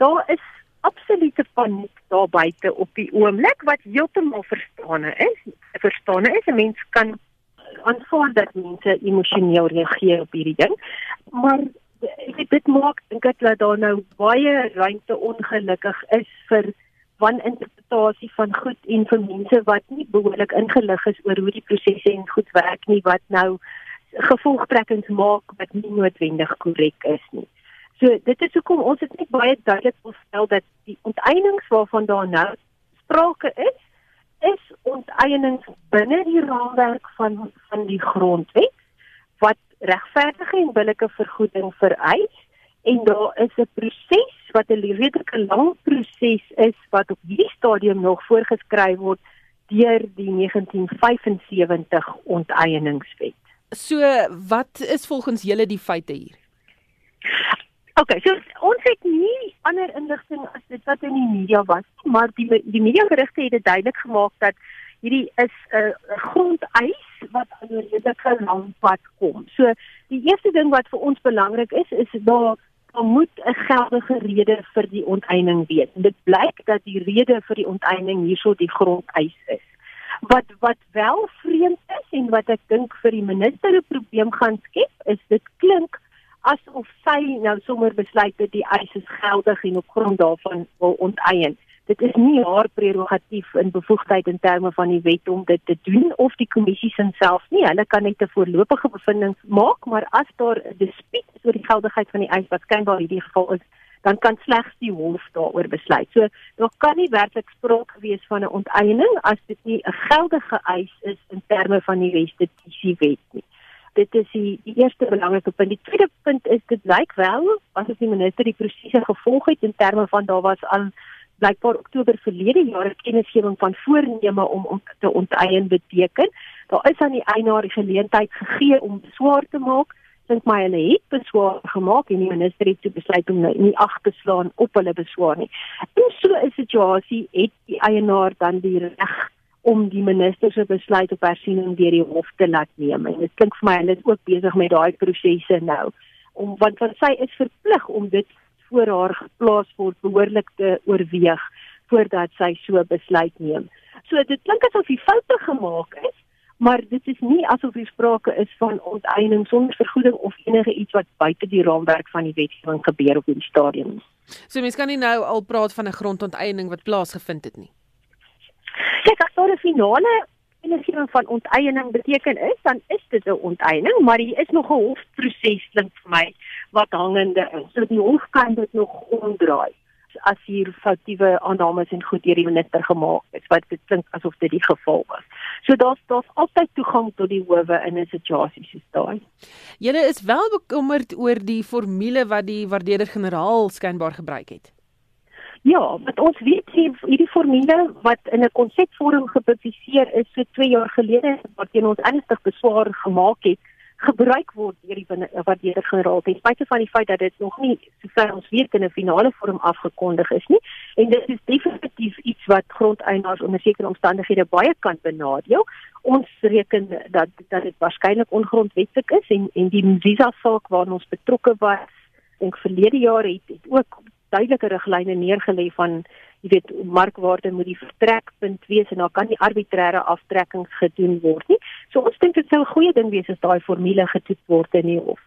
daar is absolute paniek daar buite op die oomblik wat heeltemal verstaane is. Verstaane is 'n mens kan aanvaar dat mense emosioneel reageer op hierdie ding. Maar ek dit maak dink ek dat daar nou baie ruimte ongelukkig is vir wan interpretasie van goed en vir mense wat nie behoorlik ingelig is oor hoe die prosesse en goed werk nie wat nou gevolgtrekkings maak wat nie noodwendig korrek is nie. So dit is hoekom ons dit net baie duidelik wil stel dat die onteiening waarvan daar nou sprake is, is onteiening binne die raamwerk van van die grondwet wat regverdige en billike vergoeding vereis en daar is 'n proses wat 'n redelike lang proses is wat op hierdie stadium nog voorgeskryf word deur die 1975 onteieningswet. So wat is volgens julle die feite hier? OK, so ons het nie ander inligting as dit wat in die media was, maar die die media gerugte het dit duidelik gemaak dat hierdie is 'n uh, grondeis wat aan 'n redelike lang pad kom. So die eerste ding wat vir ons belangrik is is daar daar moet 'n geldige rede vir die onteiening wees. En dit blyk dat die rede vir die onteiening hierso die grondeis is. Wat wat wel vreemd is en wat ek dink vir die minister 'n probleem gaan skep, is dit klink asof sy nou sommer besluit dat die eis is geldig en op grond daarvan wil onteien dit is nie haar prerogatief in bevoegdheid in terme van die wet om dit te doen of die kommissie self nie. Hulle kan net 'n voorlopige bevinding maak, maar as daar 'n dispuut is oor die geldigheid van die eis wat skynbaar hierdie geval is, dan kan slegs die hof daaroor besluit. So daar kan nie werklik sprake wees van 'n onteiening as dit nie 'n geldige eis is in terme van die restitusiewet nie. Dit is die, die eerste belangrike punt. Die tweede punt is dit lyk wel asof die minister die prosesse gevolg het in terme van daar was al blykbaar Oktober verlede jaar 'n kennisgewing van voorneme om om te onteien beteken. Daar is aan die eienaar die geleentheid gegee om beswaar te maak. Dink my hulle het beswaar gemaak en die minister het toe besluit om nou nie ag te slaan op hulle beswaar nie. In so 'n situasie het die eienaar dan die reg om die minister se besluit op hersiening deur die hof te laat neem. En dit klink vir my hulle is ook besig met daai prosesse nou. Om want want sy is verplig om dit voor haar geplaas word behoorlik te oorweeg voordat sy so besluit neem. So dit klink asof die foute gemaak is, maar dit is nie asof hier sprake is van onteiening sonder vergoeding of enige iets wat buite die raamwerk van die wetgewing gebeur op die stadium. So mens kan nie nou al praat van 'n grondonteeneming wat plaasgevind het nie. Kyk, as daar 'n finale inisiatief van onteiening beteken is, dan is dit 'n onteiening, maar hier is nog 'n hofproses dink vir my wat hangende is. So die hof kan dit nog omdraai as hier foutiewe aannames en goed deur die minister gemaak is wat dit klink asof dit die geval was. So daar's daar's altyd toegang tot die howe in 'n situasie soos daai. Julle is wel bekommerd oor die formule wat die waardeerder generaal skynbaar gebruik het. Ja, wat ons weet hier hierdie formule wat in 'n konsepvorm gepubliseer is so 2 jaar gelede wat teen ons ernstig beswaar gemaak het, gebruik word deur die waardeerder generaal ten spyte van die feit dat dit nog nie sover ons weet in 'n finale vorm afgekondig is nie en dit is definitief iets wat grondeienaars onder sekere omstandighede baie kan benadeel. Ons reken dat dat dit waarskynlik ongrondwettig is en en die visa saak waarna ons betrokke was, ek verlede jaar het, het ook duidelike riglyne neergelê van jy weet markwaarde moet die vertrekpunt wees en daar kan nie arbitreëre aftrekkings gedoen word nie. So ons dink dit sou 'n goeie ding wees as daai formule getoets word in die hof.